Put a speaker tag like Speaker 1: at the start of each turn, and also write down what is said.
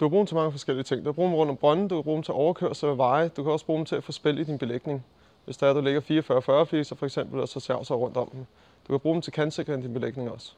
Speaker 1: Du kan bruge dem til mange forskellige ting. Du kan bruge dem rundt om brønden, du kan bruge dem til overkørsel af veje, du kan også bruge dem til at få spil i din belægning. Hvis der er, du ligger 44-40 fliser for eksempel, og så ser så rundt om dem. Du kan bruge dem til kantsikring i din belægning også.